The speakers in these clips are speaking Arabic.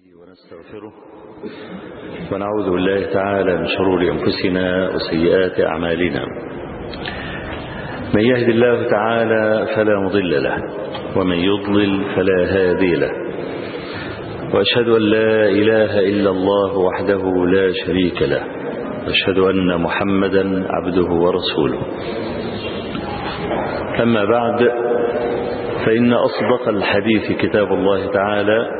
ونستغفره ونعوذ بالله تعالى من شرور أنفسنا وسيئات أعمالنا. من يهد الله تعالى فلا مضل له ومن يضلل فلا هادي له. وأشهد أن لا إله إلا الله وحده لا شريك له. وأشهد أن محمدا عبده ورسوله. أما بعد فإن أصدق الحديث كتاب الله تعالى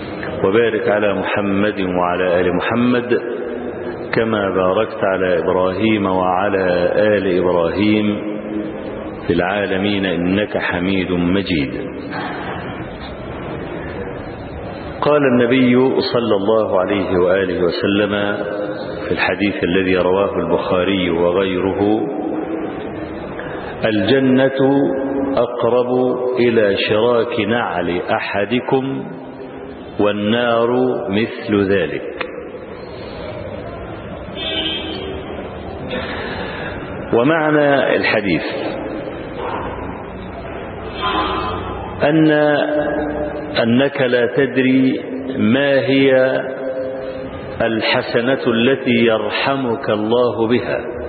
وبارك على محمد وعلى آل محمد كما باركت على إبراهيم وعلى آل إبراهيم في العالمين إنك حميد مجيد. قال النبي صلى الله عليه وآله وسلم في الحديث الذي رواه البخاري وغيره الجنة أقرب إلى شراك نعل أحدكم والنار مثل ذلك. ومعنى الحديث أن أنك لا تدري ما هي الحسنة التي يرحمك الله بها.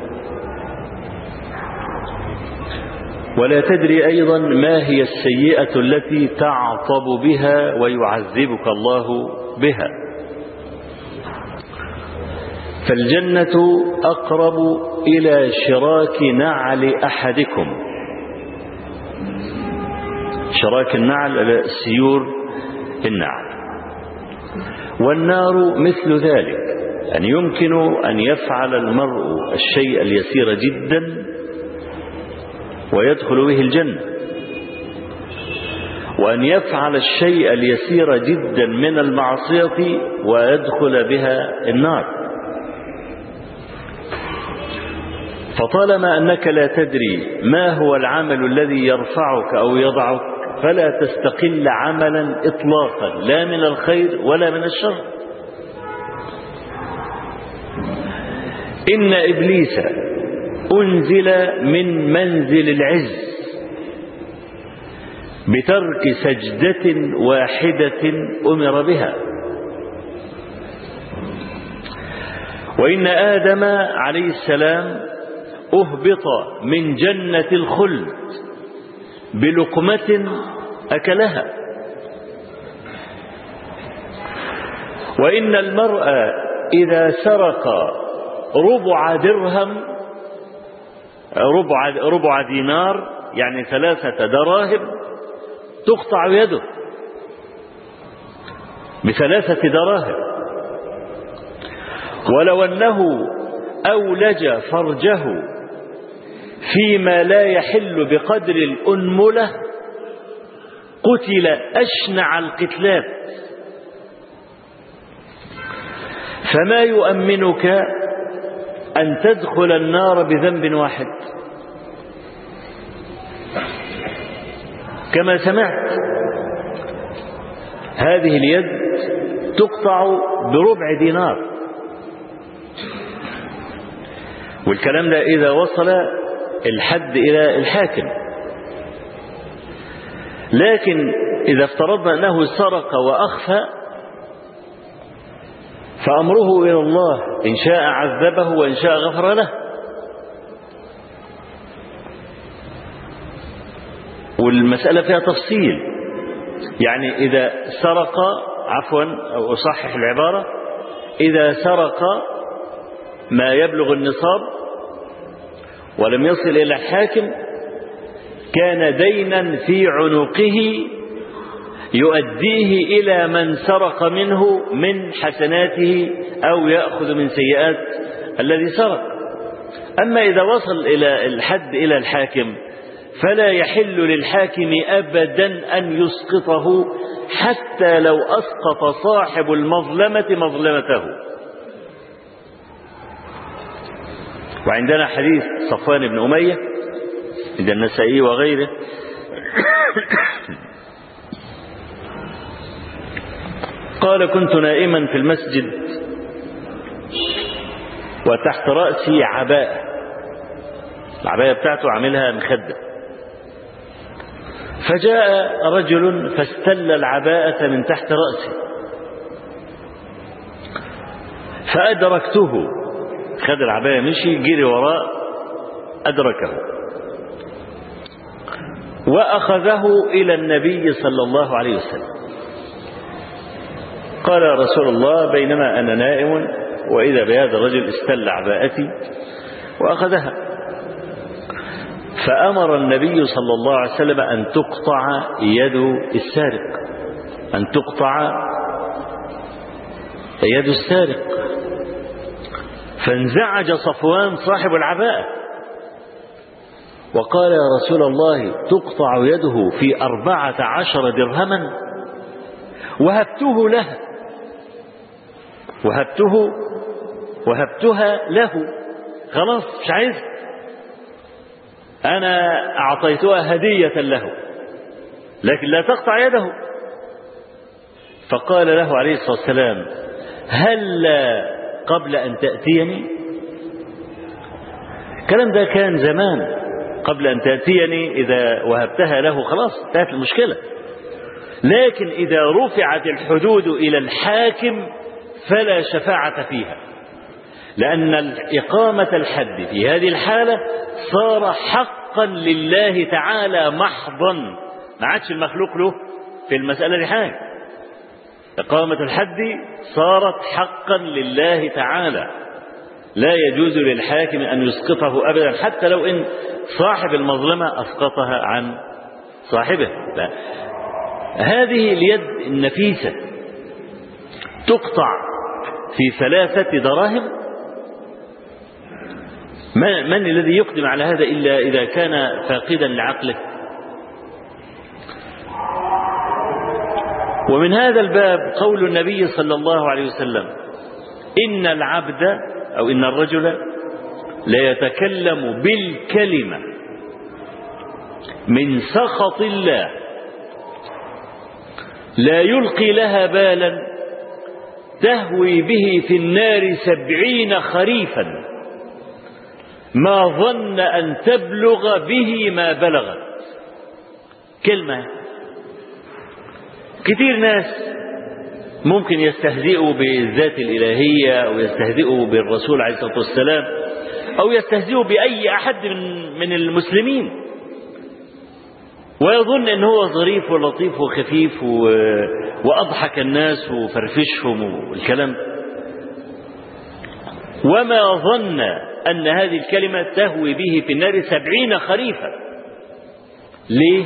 ولا تدري أيضا ما هي السيئة التي تعطب بها ويعذبك الله بها. فالجنة أقرب إلى شراك نعل أحدكم. شراك النعل سيور النعل. والنار مثل ذلك أن يمكن أن يفعل المرء الشيء اليسير جدا ويدخل به الجنة. وأن يفعل الشيء اليسير جدا من المعصية ويدخل بها النار. فطالما أنك لا تدري ما هو العمل الذي يرفعك أو يضعك فلا تستقل عملا إطلاقا لا من الخير ولا من الشر. إن إبليس أنزل من منزل العز بترك سجدة واحدة أمر بها. وإن آدم عليه السلام أهبط من جنة الخلد بلقمة أكلها. وإن المرء إذا سرق ربع درهم ربع, ربع دينار يعني ثلاثة دراهم تقطع يده بثلاثة دراهم. ولو أنه أولج فرجه فيما لا يحل بقدر الأنملة قتل أشنع القتلات فما يؤمنك أن تدخل النار بذنب واحد. كما سمعت هذه اليد تقطع بربع دينار. والكلام ده إذا وصل الحد إلى الحاكم. لكن إذا افترضنا أنه سرق وأخفى فأمره إلى الله إن شاء عذبه وإن شاء غفر له. والمسألة فيها تفصيل. يعني إذا سرق عفوا أو أصحح العبارة إذا سرق ما يبلغ النصاب ولم يصل إلى الحاكم كان دينا في عنقه يؤديه إلى من سرق منه من حسناته أو يأخذ من سيئات الذي سرق. أما إذا وصل إلى الحد إلى الحاكم فلا يحل للحاكم أبدا أن يسقطه حتى لو أسقط صاحب المظلمة مظلمته. وعندنا حديث صفوان بن أمية عند النسائي وغيره قال كنت نائما في المسجد وتحت رأسي عباءة. العباية بتاعته عاملها مخدة. فجاء رجل فاستل العباءة من تحت رأسي. فأدركته. خد العباية مشي جري وراء أدركه. وأخذه إلى النبي صلى الله عليه وسلم. قال يا رسول الله بينما أنا نائم وإذا بهذا الرجل استل عباءتي وأخذها. فأمر النبي صلى الله عليه وسلم أن تقطع يد السارق. أن تقطع يد السارق. فانزعج صفوان صاحب العباءة. وقال يا رسول الله تقطع يده في أربعة عشر درهما. وهبته له. وهبته وهبتها له. خلاص مش عايز؟ أنا أعطيتها هدية له لكن لا تقطع يده. فقال له عليه الصلاة والسلام هل قبل أن تأتيني؟ الكلام ده كان زمان قبل أن تأتيني إذا وهبتها له خلاص انتهت المشكلة. لكن إذا رفعت الحدود إلى الحاكم فلا شفاعة فيها. لأن إقامة الحد في هذه الحالة صار حقا لله تعالى محضا. ما عادش المخلوق له في المسألة دي حاجة. إقامة الحد صارت حقا لله تعالى. لا يجوز للحاكم أن يسقطه أبدا حتى لو إن صاحب المظلمة أسقطها عن صاحبه. لا. هذه اليد النفيسة تقطع في ثلاثة دراهم؟ من الذي يقدم على هذا إلا إذا كان فاقدا لعقله؟ ومن هذا الباب قول النبي صلى الله عليه وسلم إن العبد أو إن الرجل ليتكلم بالكلمة من سخط الله لا يلقي لها بالا تهوي به في النار سبعين خريفا. ما ظن أن تبلغ به ما بلغت. كلمة. كتير ناس ممكن يستهزئوا بالذات الإلهية أو يستهزئوا بالرسول عليه الصلاة والسلام أو يستهزئوا بأي أحد من, من المسلمين. ويظن أن هو ظريف ولطيف وخفيف و... وأضحك الناس وفرفشهم والكلام. وما ظن أن هذه الكلمة تهوي به في النار سبعين خريفا. ليه؟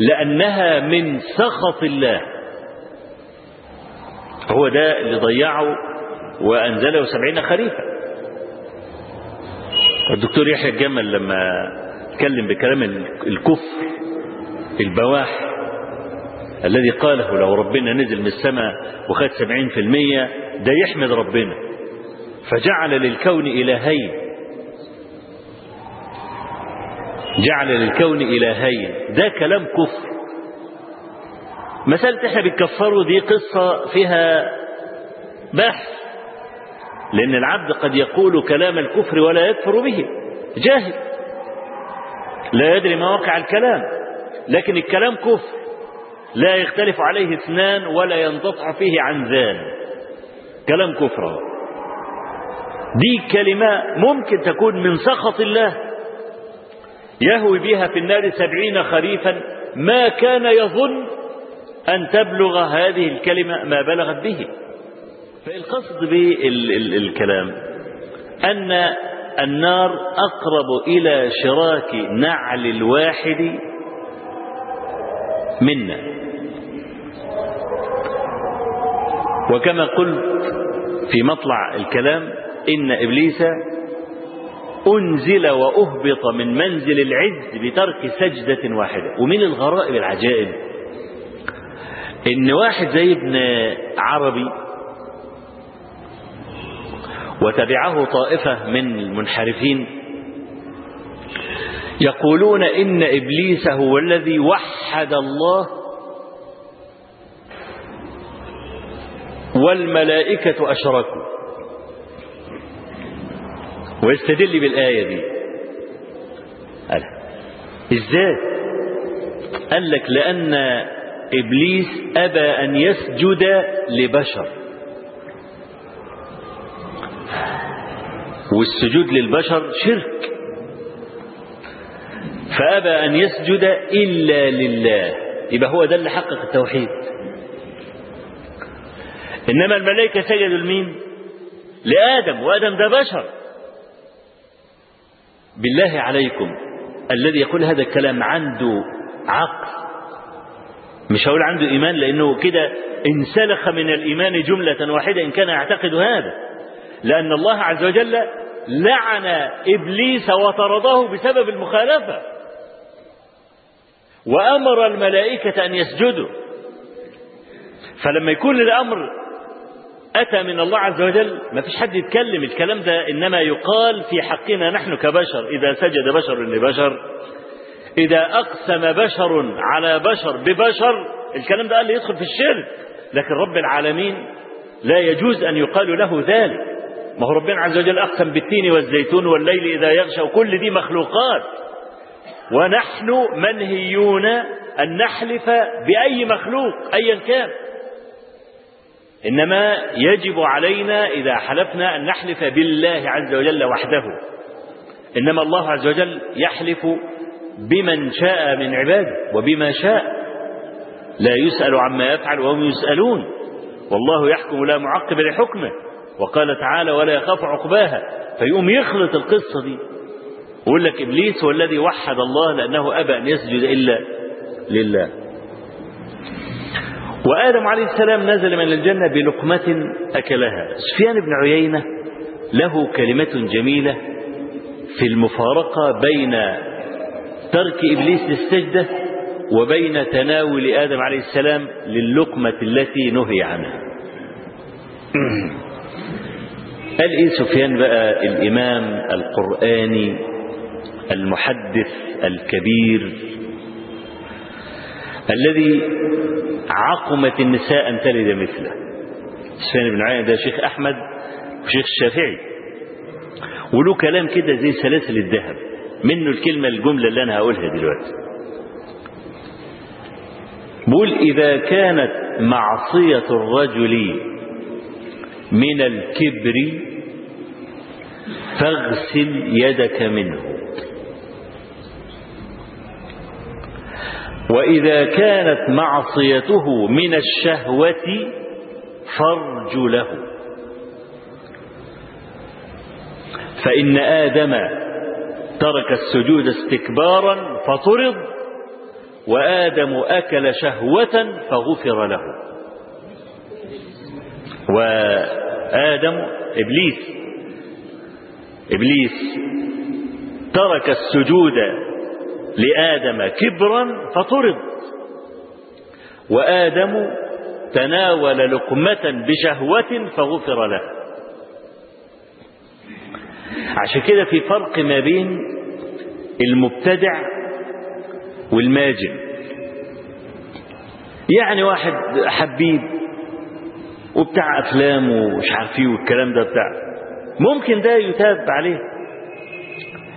لأنها من سخط الله. هو ده اللي ضيعه وأنزله سبعين خريفا. الدكتور يحيى الجمل لما اتكلم بكلام الكفر البواح الذي قاله لو ربنا نزل من السماء وخد سبعين في المية ده يحمد ربنا. فجعل للكون إلهين. جعل للكون إلهين. ده كلام كفر. مسألة إحنا بنكفره دي قصة فيها بحث. لأن العبد قد يقول كلام الكفر ولا يكفر به. جاهل. لا يدري مواقع الكلام. لكن الكلام كفر. لا يختلف عليه اثنان ولا ينتطع فيه عنزان كلام كفر دي كلمة ممكن تكون من سخط الله. يهوي بها في النار سبعين خريفا. ما كان يظن أن تبلغ هذه الكلمة ما بلغت به. فالقصد بالكلام أن النار أقرب إلى شراك نعل الواحد منا. وكما قلت في مطلع الكلام إن إبليس أنزل وأهبط من منزل العز بترك سجدة واحدة. ومن الغرائب العجائب إن واحد زي ابن عربي وتبعه طائفة من المنحرفين يقولون إن إبليس هو الذي وحد الله والملائكة أشركوا. ويستدل بالآية دي. قال إزاي؟ قال لك لأن إبليس أبى أن يسجد لبشر. والسجود للبشر شرك. فأبى أن يسجد إلا لله. يبقى هو ده اللي حقق التوحيد. إنما الملائكة سجدوا لمين؟ لآدم وآدم ده بشر. بالله عليكم الذي يقول هذا الكلام عنده عقل. مش هقول عنده إيمان لأنه كده انسلخ من الإيمان جملة واحدة إن كان يعتقد هذا. لأن الله عز وجل لعن إبليس وطرده بسبب المخالفة. وأمر الملائكة أن يسجدوا. فلما يكون الأمر أتى من الله عز وجل ما فيش حد يتكلم الكلام ده إنما يقال في حقنا نحن كبشر. إذا سجد بشر لبشر إذا أقسم بشر على بشر ببشر الكلام ده قال لي يدخل في الشرك. لكن رب العالمين لا يجوز أن يقال له ذلك. ما هو ربنا عز وجل أقسم بالتين والزيتون والليل إذا يغشى وكل دي مخلوقات. ونحن منهيون أن نحلف بأي مخلوق أيا كان. إنما يجب علينا إذا حلفنا أن نحلف بالله عز وجل وحده. إنما الله عز وجل يحلف بمن شاء من عباده وبما شاء. لا يسأل عما يفعل وهم يسألون. والله يحكم لا معقب لحكمه. وقال تعالى ولا يخاف عقباها. فيقوم يخلط القصة دي. ويقول لك إبليس هو الذي وحد الله لأنه أبى أن يسجد إلا لله. وآدم عليه السلام نزل من الجنة بلقمة أكلها. سفيان بن عيينة له كلمة جميلة في المفارقة بين ترك إبليس للسجدة وبين تناول آدم عليه السلام للقمة التي نهي عنها. قال إيه سفيان بقى؟ الإمام القرآني. المحدث الكبير الذي عقمت النساء أن تلد مثله. سفيان بن عيينة ده شيخ أحمد وشيخ الشافعي. وله كلام كده زي سلاسل الذهب. منه الكلمة الجملة اللي أنا هقولها دلوقتي. بقول إذا كانت معصية الرجل من الكبر فاغسل يدك منه. وإذا كانت معصيته من الشهوة فرج له. فإن آدم ترك السجود استكبارا فطرد وآدم أكل شهوة فغفر له. وآدم إبليس إبليس ترك السجود لآدم كبرا فطرد. وآدم تناول لقمة بشهوة فغفر له. عشان كده في فرق ما بين المبتدع والماجن. يعني واحد حبيب وبتاع أفلام ومش عارف إيه والكلام ده بتاع ممكن ده يتاب عليه.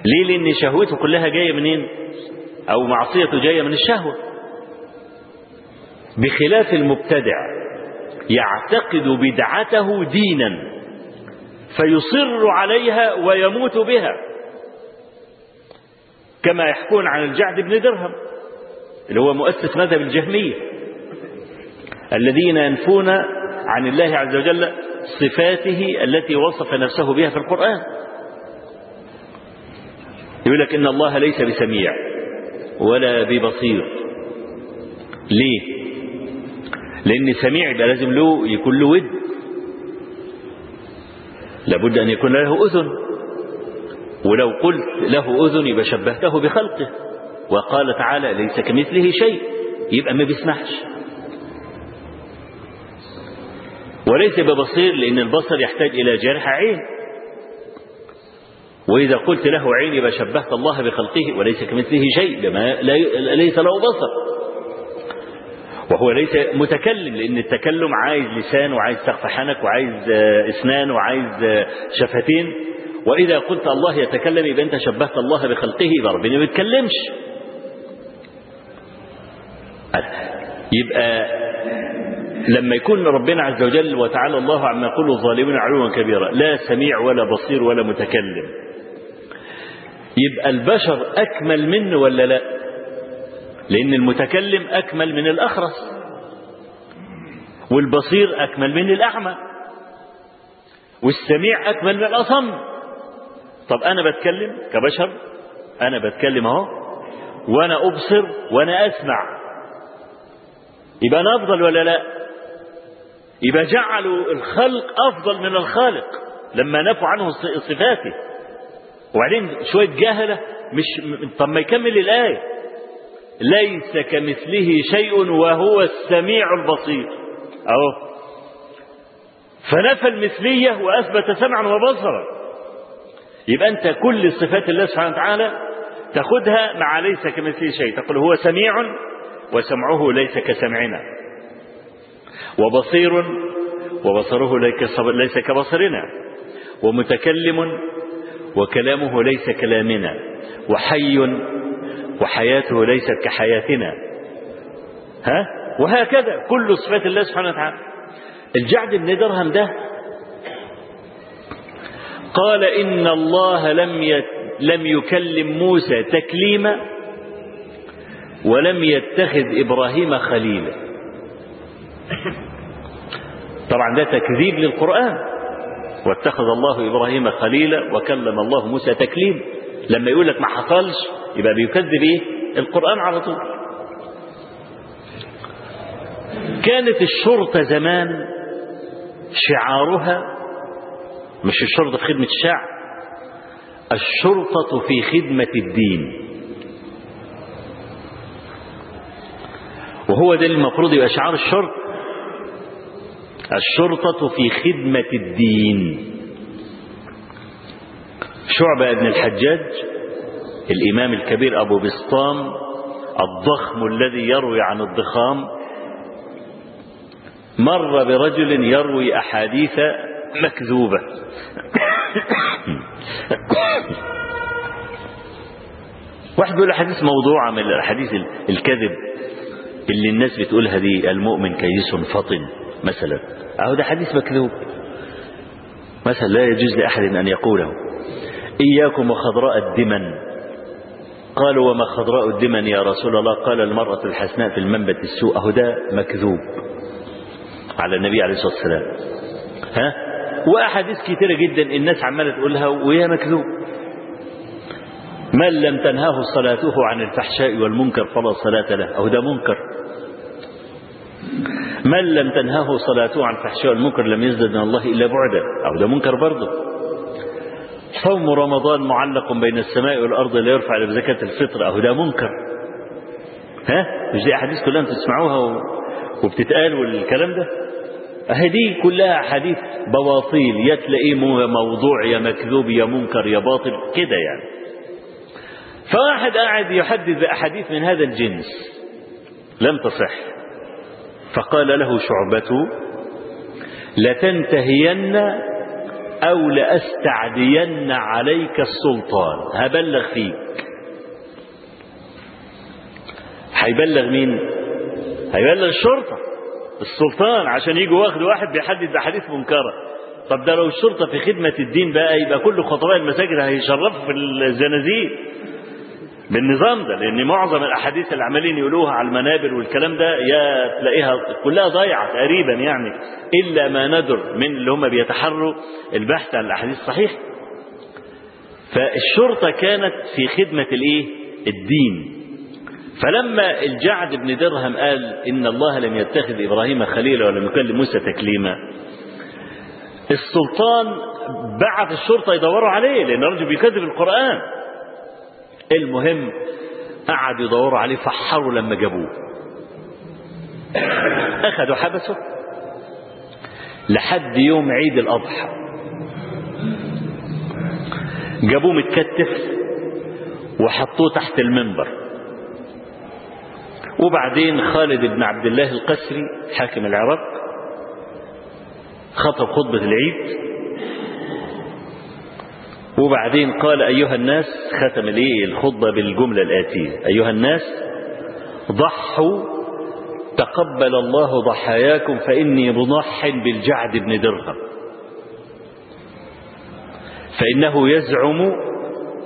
ليه؟ لأن شهوته كلها جاية منين؟ أو معصيته جاية من الشهوة. بخلاف المبتدع يعتقد بدعته دينا فيصر عليها ويموت بها كما يحكون عن الجعد بن درهم اللي هو مؤسس مذهب الجهمية الذين ينفون عن الله عز وجل صفاته التي وصف نفسه بها في القرآن. يقول لك إن الله ليس بسميع. ولا ببصير. ليه؟ لأن سميع يبقى لازم له يكون له ود. لابد أن يكون له أذن. ولو قلت له أذن يبقى شبهته بخلقه. وقال تعالى ليس كمثله شيء. يبقى ما بيسمعش وليس ببصير لأن البصر يحتاج إلى جرح عين. وإذا قلت له عيني بشبهت الله بخلقه وليس كمثله شيء بما ليس له بصر. وهو ليس متكلم لأن التكلم عايز لسان وعايز سقف حنك وعايز إسنان وعايز شفتين. وإذا قلت الله يتكلم يبقى أنت شبهت الله بخلقه يبقى ربنا ما بيتكلمش يبقى لما يكون ربنا عز وجل وتعالى الله عما يقول الظالمون علوا كبيرا لا سميع ولا بصير ولا متكلم. يبقى البشر أكمل منه ولا لا؟ لأن المتكلم أكمل من الأخرس. والبصير أكمل من الأعمى. والسميع أكمل من الأصم طب أنا بتكلم كبشر؟ أنا بتكلم أهو. وأنا أبصر وأنا أسمع. يبقى أنا أفضل ولا لا؟ يبقى جعلوا الخلق أفضل من الخالق لما نفوا عنه صفاته. وبعدين شوية جهلة مش طب ما يكمل الآية. ليس كمثله شيء وهو السميع البصير. أهو. فنفى المثلية وأثبت سمعا وبصرا. يبقى أنت كل صفات الله سبحانه وتعالى تاخذها مع ليس كمثله شيء. تقول هو سميع وسمعه ليس كسمعنا. وبصير وبصره ليس كبصرنا. ومتكلم وكلامه ليس كلامنا وحي وحياته ليست كحياتنا. ها؟ وهكذا كل صفات الله سبحانه وتعالى. الجعد بن درهم ده قال إن الله لم يت لم يكلم موسى تكليما ولم يتخذ إبراهيم خليلا. طبعا ده تكذيب للقرآن. واتخذ الله إبراهيم خليلا وكلم الله موسى تكليما لما يقول لك ما حصلش يبقى بيكذب إيه؟ القرآن على طول. كانت الشرطة زمان شعارها مش الشرطة في خدمة الشعب الشرطة في خدمة الدين. وهو ده المفروض يبقى شعار الشرطة. الشرطة في خدمة الدين. شعبة بن الحجاج الإمام الكبير أبو بسطام الضخم الذي يروي عن الضخام مر برجل يروي أحاديث مكذوبة. واحد بيقول أحاديث موضوعة من الأحاديث الكذب اللي الناس بتقولها دي المؤمن كيس فطن. مثلا. أهو ده حديث مكذوب. مثلا لا يجوز لأحد أن يقوله. إياكم وخضراء الدمن. قالوا وما خضراء الدمن يا رسول الله؟ قال المرأة الحسناء في المنبت السوء. أهو ده مكذوب على النبي عليه الصلاة والسلام. ها؟ وأحاديث كثيرة جدا الناس عمالة تقولها وهي مكذوب. من لم تنهاه صلاته عن الفحشاء والمنكر فلا صلاة له. أو ده منكر. من لم تنهاه صلاته عن الفحشاء والمنكر لم يزدد من الله إلا بعدا. أو ده منكر برضه. صوم رمضان معلق بين السماء والأرض لا يرفع إلا بزكاة الفطر. أهو ده منكر. ها؟ مش دي أحاديث كلها بتسمعوها وبتتقال والكلام ده؟ أهي دي كلها أحاديث بواطيل يا تلاقيه موضوع يا مكذوب يا منكر يا باطل. كده يعني. فواحد قاعد يحدث بأحاديث من هذا الجنس. لم تصح. فقال له شعبة لتنتهين أو لأستعدين عليك السلطان. هبلغ فيك. هيبلغ مين؟ هيبلغ الشرطة السلطان عشان يجوا واخد واحد بيحدد بحديث منكرة. طب ده لو الشرطة في خدمة الدين بقى يبقى كل خطباء المساجد هيشرفوا في الزنازير بالنظام ده لأن معظم الأحاديث اللي عمالين يقولوها على المنابر والكلام ده يا تلاقيها كلها ضايعة تقريبا يعني إلا ما ندر من اللي هم بيتحروا البحث عن الأحاديث الصحيحة. فالشرطة كانت في خدمة الإيه؟ الدين. فلما الجعد بن درهم قال إن الله لم يتخذ إبراهيم خليلا ولم يكلم موسى تكليما السلطان بعث الشرطة يدوروا عليه لأن الرجل بيكذب القرآن. المهم قعدوا يدوروا عليه فحروا لما جابوه. أخذوا حبسه لحد يوم عيد الأضحى. جابوه متكتف وحطوه تحت المنبر. وبعدين خالد بن عبد الله القسري حاكم العراق خطب خطبة العيد. وبعدين قال أيها الناس ختم ليه الخطبة بالجملة الآتية. أيها الناس ضحوا تقبل الله ضحاياكم فإني مضح بالجعد بن درهم. فإنه يزعم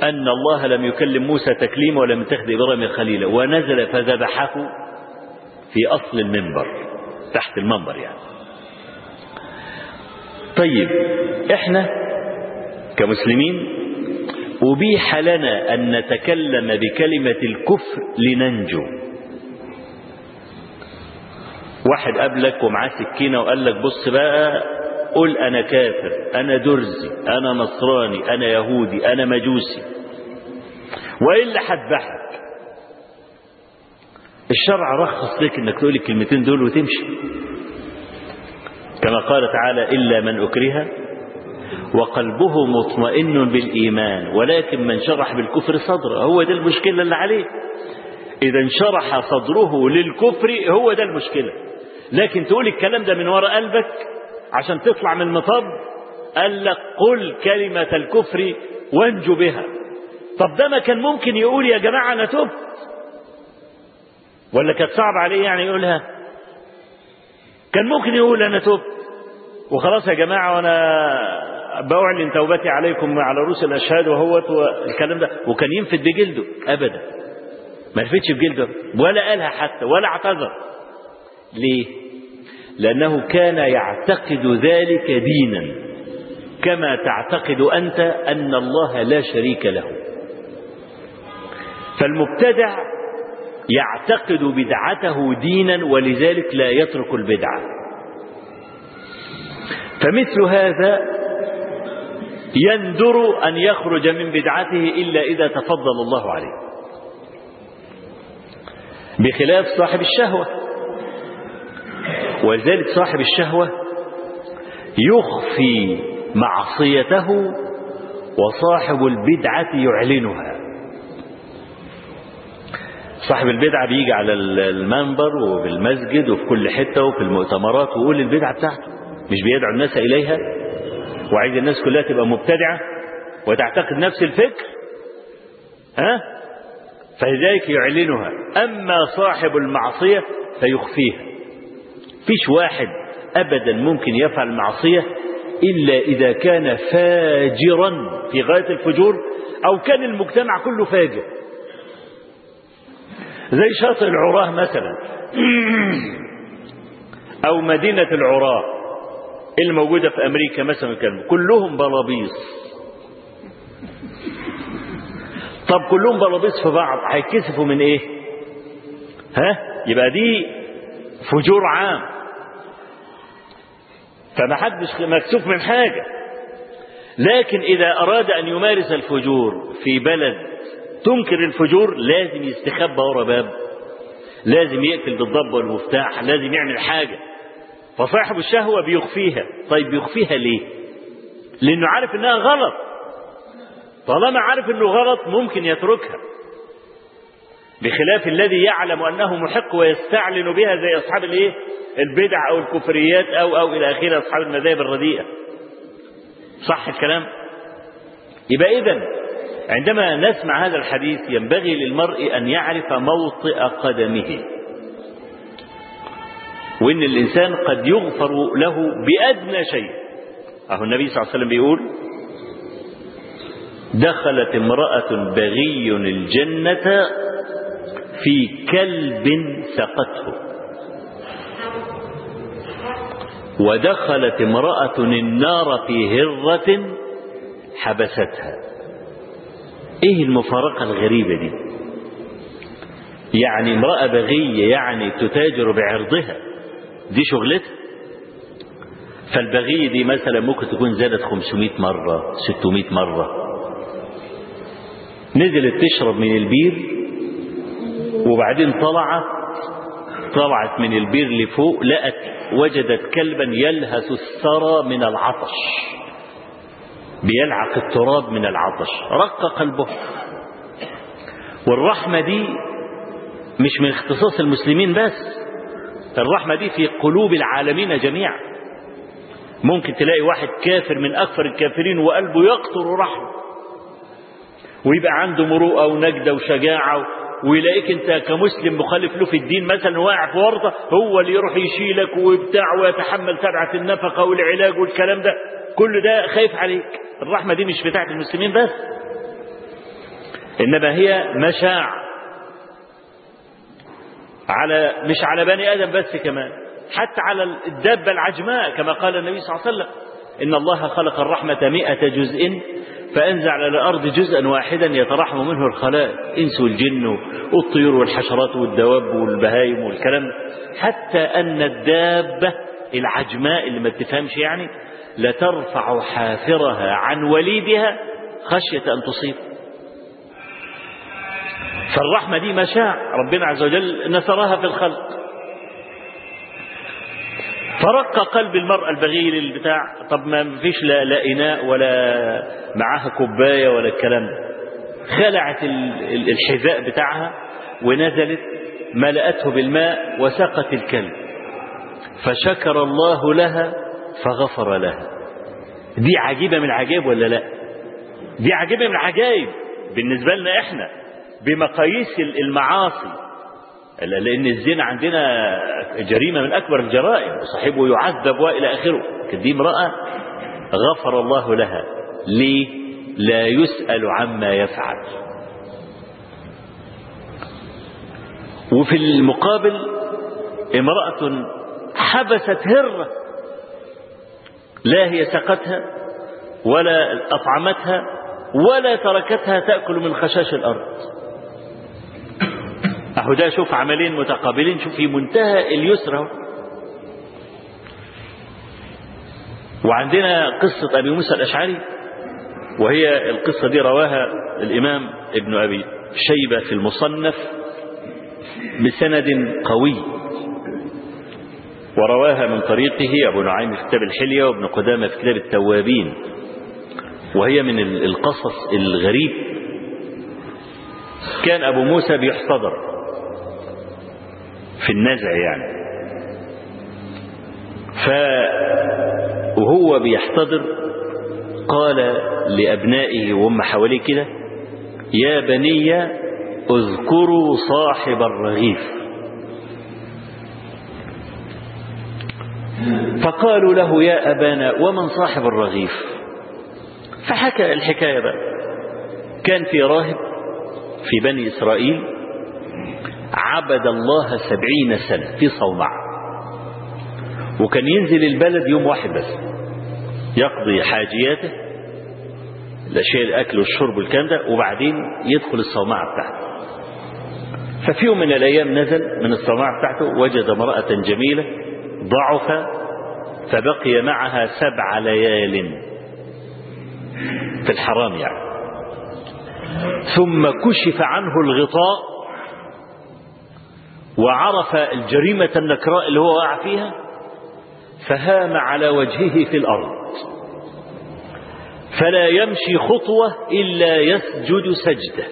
أن الله لم يكلم موسى تكليما ولم يتخذ إبراهيم خليلا. ونزل فذبحه في أصل المنبر تحت المنبر يعني. طيب إحنا كمسلمين أبيح لنا أن نتكلم بكلمة الكفر لننجو. واحد قابلك ومعاه سكينة وقال لك بص بقى قل أنا كافر أنا درزي أنا نصراني أنا يهودي أنا مجوسي. وإلا هذبحك الشرع رخص لك إنك تقول الكلمتين دول وتمشي. كما قال تعالى إلا من أكره وقلبه مطمئن بالإيمان ولكن من شرح بالكفر صدره هو ده المشكلة اللي عليه. إذا انشرح صدره للكفر هو ده المشكلة. لكن تقول الكلام ده من وراء قلبك عشان تطلع من المطب؟ قال لك قل كلمة الكفر وانجو بها. طب ده ما كان ممكن يقول يا جماعة أنا تبت ولا كانت صعب عليه يعني يقولها؟ كان ممكن يقول أنا تبت وخلاص يا جماعة وأنا بأعلن توبتي عليكم على رؤوس الأشهاد وهوت والكلام ده. وكان ينفد بجلده أبدا. ما نفتش بجلده ولا قالها حتى ولا اعتذر. ليه؟ لأنه كان يعتقد ذلك دينا. كما تعتقد أنت أن الله لا شريك له. فالمبتدع يعتقد بدعته دينا ولذلك لا يترك البدعة. فمثل هذا يندر أن يخرج من بدعته إلا إذا تفضل الله عليه. بخلاف صاحب الشهوة. ولذلك صاحب الشهوة يخفي معصيته وصاحب البدعة يعلنها. صاحب البدعة بيجي على المنبر وبالمسجد وفي كل حتة وفي المؤتمرات ويقول البدعة بتاعته مش بيدعو الناس إليها؟ وعايز الناس كلها تبقى مبتدعة وتعتقد نفس الفكر ها؟ فلذلك يعلنها. أما صاحب المعصية فيخفيها. فيش واحد أبدا ممكن يفعل معصية إلا إذا كان فاجرا في غاية الفجور أو كان المجتمع كله فاجر. زي شاطئ العراة مثلا. أو مدينة العراة. الموجودة في أمريكا مثلا كلهم بلابيص طب كلهم بلابيص في بعض هيتكسفوا من إيه؟ ها؟ يبقى دي فجور عام. فما حدش مكسوف من حاجة. لكن إذا أراد أن يمارس الفجور في بلد تنكر الفجور لازم يستخبى ورا باب. لازم يقفل بالضب والمفتاح لازم يعمل حاجة. فصاحب الشهوة بيخفيها. طيب بيخفيها ليه؟ لأنه عارف إنها غلط. طالما عارف إنه غلط ممكن يتركها. بخلاف الذي يعلم أنه محق ويستعلن بها زي أصحاب الإيه؟ البدع أو الكفريات أو أو إلى آخره أصحاب المذاهب الرديئة. صح الكلام؟ يبقى إذن عندما نسمع هذا الحديث ينبغي للمرء أن يعرف موطئ قدمه. وإن الإنسان قد يغفر له بأدنى شيء. أهو النبي صلى الله عليه وسلم بيقول دخلت امرأة بغي الجنة في كلب سقته. ودخلت امرأة النار في هرة حبستها. إيه المفارقة الغريبة دي؟ يعني امرأة بغية يعني تتاجر بعرضها. دي شغلتها. فالبغية دي مثلا ممكن تكون زادت 500 مرة 600 مرة. نزلت تشرب من البير وبعدين طلعت طلعت من البير لفوق لقت وجدت كلبا يلهث الثرى من العطش. بيلعق التراب من العطش. رق قلبه والرحمة دي مش من اختصاص المسلمين بس. الرحمة دي في قلوب العالمين جميعا. ممكن تلاقي واحد كافر من أكثر الكافرين وقلبه يقطر رحمة. ويبقى عنده مروءة ونجدة وشجاعة ويلاقيك انت كمسلم مخالف له في الدين مثلا واقع في ورطة هو اللي يروح يشيلك وبتاع ويتحمل تبعة النفقة والعلاج والكلام ده. كل ده خايف عليك. الرحمة دي مش بتاعت المسلمين بس. إنما هي مشاع على مش على بني آدم بس كمان حتى على الدابة العجماء كما قال النبي صلى الله عليه وسلم إن الله خلق الرحمة مئة جزء فأنزل على الأرض جزءا واحدا يترحم منه الخلائق إنس والجن والطيور والحشرات والدواب والبهايم والكلام حتى أن الدابة العجماء اللي ما تفهمش يعني لترفع حافرها عن وليدها خشية أن تصيب. فالرحمة دي مشاع ربنا عز وجل نثرها في الخلق. فرق قلب المرأة البغيل البتاع طب ما فيش لا, لا إناء ولا معاها كوباية ولا الكلام ده. خلعت الحذاء بتاعها ونزلت ملأته بالماء وسقت الكلب. فشكر الله لها فغفر لها. دي عجيبة من العجائب ولا لا؟ دي عجيبة من العجائب بالنسبة لنا إحنا. بمقاييس المعاصي. لأن الزنا عندنا جريمة من أكبر الجرائم. وصاحبه يعذب وإلى آخره. دي امرأة غفر الله لها. ليه؟ لا يسأل عما يفعل. وفي المقابل امرأة حبست هرة. لا هي سقتها ولا أطعمتها ولا تركتها تأكل من خشاش الأرض. أهو ده شوف عملين متقابلين شوف في منتهى اليسر وعندنا قصة أبي موسى الأشعري وهي القصة دي رواها الإمام ابن أبي شيبة في المصنف بسند قوي. ورواها من طريقه أبو نعيم في كتاب الحلية وابن قدامة في كتاب التوابين. وهي من القصص الغريب. كان أبو موسى بيحتضر. في النزع يعني. ف وهو بيحتضر قال لأبنائه وهم حواليه كده يا بني اذكروا صاحب الرغيف. فقالوا له يا أبانا ومن صاحب الرغيف؟ فحكى الحكاية بقى. كان في راهب في بني إسرائيل عبد الله سبعين سنة في صومعة. وكان ينزل البلد يوم واحد بس. يقضي حاجياته الأشياء الأكل والشرب والكلام ده وبعدين يدخل الصومعة بتاعته. ففي يوم من الأيام نزل من الصومعة بتاعته وجد امرأة جميلة ضعف فبقي معها سبع ليال في الحرام يعني. ثم كشف عنه الغطاء وعرف الجريمة النكراء اللي هو وقع فيها فهام على وجهه في الأرض. فلا يمشي خطوة إلا يسجد سجدة.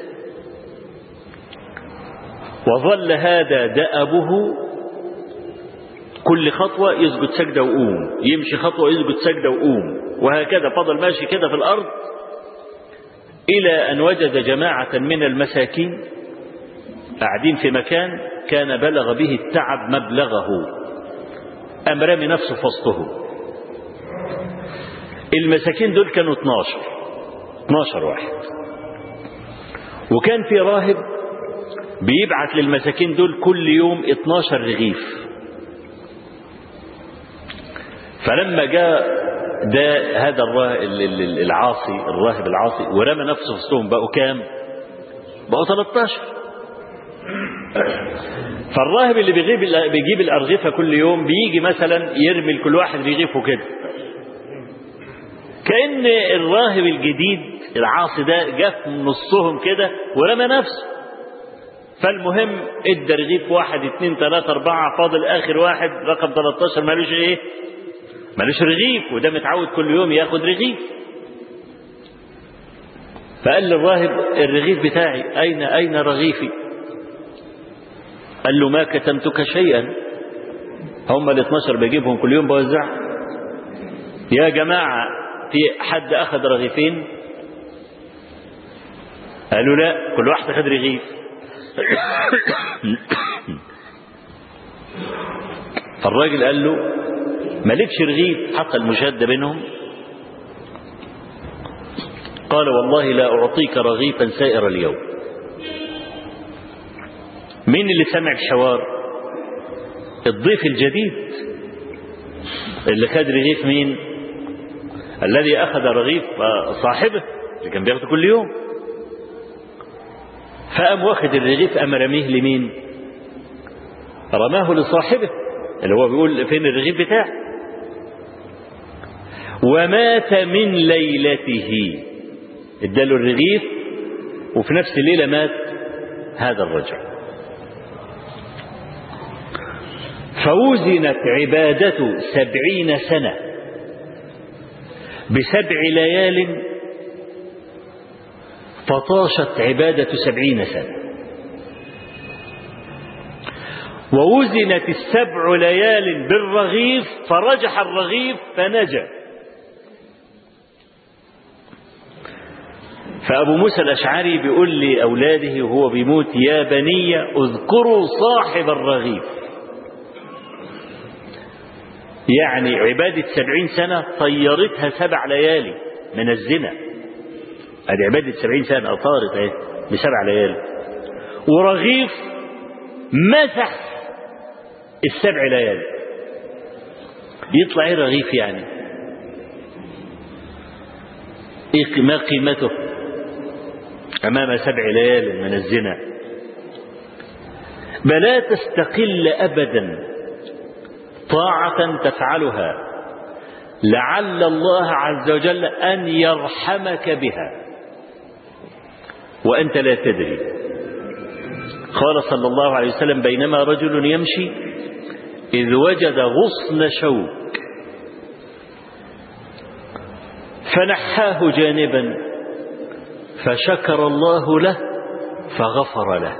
وظل هذا دأبه كل خطوة يسجد سجدة وقوم. يمشي خطوة يسجد سجدة وقوم. وهكذا فضل ماشي كده في الأرض إلى أن وجد جماعة من المساكين قاعدين في مكان كان بلغ به التعب مبلغه. أم رمي نفسه في المساكين دول كانوا 12 12 واحد. وكان في راهب بيبعت للمساكين دول كل يوم 12 رغيف. فلما جاء ده هذا العاصي الراهب العاصي ورمى نفسه في بقوا كام؟ بقوا 13 فالراهب اللي بيجيب بيجيب الأرغفة كل يوم بيجي مثلا يرمي لكل واحد رغيفه كده. كأن الراهب الجديد العاصي ده جه من نصهم كده ورمى نفسه. فالمهم إدى رغيف واحد اتنين تلاتة أربعة فاضل آخر واحد رقم 13 مالوش إيه؟ مالوش رغيف وده متعود كل يوم ياخد رغيف. فقال للراهب الرغيف بتاعي أين أين رغيفي؟ قال له ما كتمتك شيئا؟ هم ال 12 بجيبهم كل يوم بوزع. يا جماعة في حد أخذ رغيفين؟ قالوا لا كل واحد أخذ رغيف. فالراجل قال له مالكش رغيف؟ حق المشاهدة بينهم. قال والله لا أعطيك رغيفا سائر اليوم. مين اللي سمع الحوار؟ الضيف الجديد. اللي خد رغيف مين؟ الذي أخذ رغيف صاحبه اللي كان بياخده كل يوم. فقام واخد الرغيف قام رميه لمين؟ رماه لصاحبه اللي هو بيقول فين الرغيف بتاعه. ومات من ليلته. اداله الرغيف وفي نفس الليلة مات هذا الرجل. فوزنت عبادة سبعين سنة بسبع ليال فطاشت عبادة سبعين سنة. ووزنت السبع ليال بالرغيف فرجح الرغيف فنجا. فأبو موسى الأشعري بيقول لأولاده وهو بيموت يا بني اذكروا صاحب الرغيف. يعني عبادة سبعين سنة طيرتها سبع ليالي من الزنا. هذه عبادة سبعين سنة طارت اهي بسبع ليالي. ورغيف مسح السبع ليالي. يطلع إيه رغيف يعني؟ إيه ما قيمته؟ أمام سبع ليال من الزنا. بلا تستقل ابدا. طاعة تفعلها. لعل الله عز وجل أن يرحمك بها. وأنت لا تدري. قال صلى الله عليه وسلم بينما رجل يمشي إذ وجد غصن شوك. فنحاه جانبا فشكر الله له فغفر له.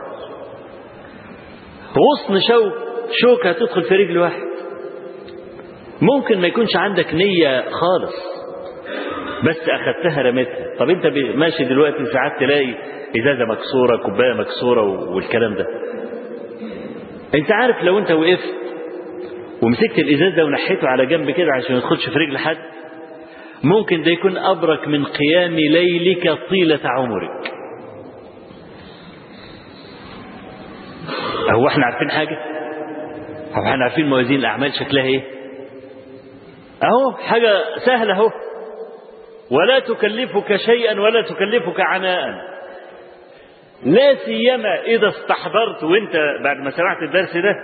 غصن شوك شوك هتدخل في رجل واحد. ممكن ما يكونش عندك نية خالص بس أخدتها رميتها. طب أنت ماشي دلوقتي ساعات تلاقي إزازة مكسورة كوباية مكسورة والكلام ده. أنت عارف لو أنت وقفت ومسكت الإزاز ده ونحيته على جنب كده عشان ما يدخلش في رجل حد ممكن ده يكون أبرك من قيام ليلك طيلة عمرك. هو إحنا عارفين حاجة؟ هو إحنا عارفين موازين الأعمال شكلها إيه؟ أهو حاجة سهلة أهو. ولا تكلفك شيئا ولا تكلفك عناء. لا سيما إذا استحضرت وأنت بعد ما سمعت الدرس ده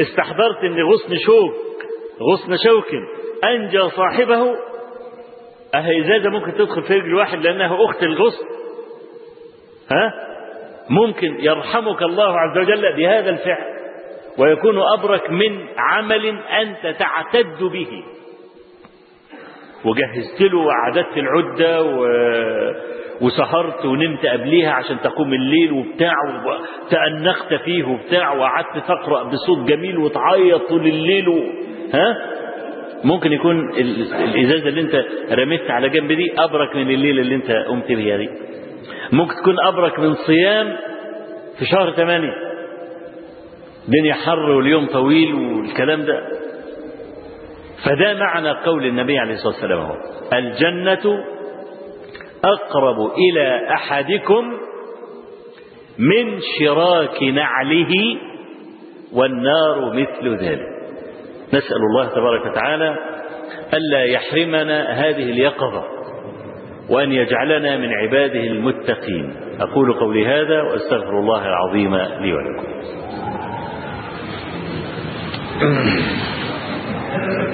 استحضرت إن غصن شوك غصن شوك أنجى صاحبه أهي ازازه ممكن تدخل في رجل واحد لأنها أخت الغصن؟ ها؟ ممكن يرحمك الله عز وجل بهذا الفعل ويكون أبرك من عمل أنت تعتد به. وجهزت له وعددت العدة و... وسهرت ونمت قبليها عشان تقوم الليل وبتاع وتأنخت فيه وبتاع وقعدت تقرأ بصوت جميل وتعيط طول الليل و... ها؟ ممكن يكون الإزازة اللي أنت رميت على جنب دي أبرك من الليلة اللي أنت قمت بها دي. ممكن تكون أبرك من صيام في شهر ثمانية الدنيا حر واليوم طويل والكلام ده. فده معنى قول النبي عليه الصلاة والسلام هو الجنة أقرب إلى أحدكم من شراك نعله والنار مثل ذلك. نسأل الله تبارك وتعالى ألا يحرمنا هذه اليقظة وأن يجعلنا من عباده المتقين. أقول قولي هذا وأستغفر الله العظيم لي ولكم.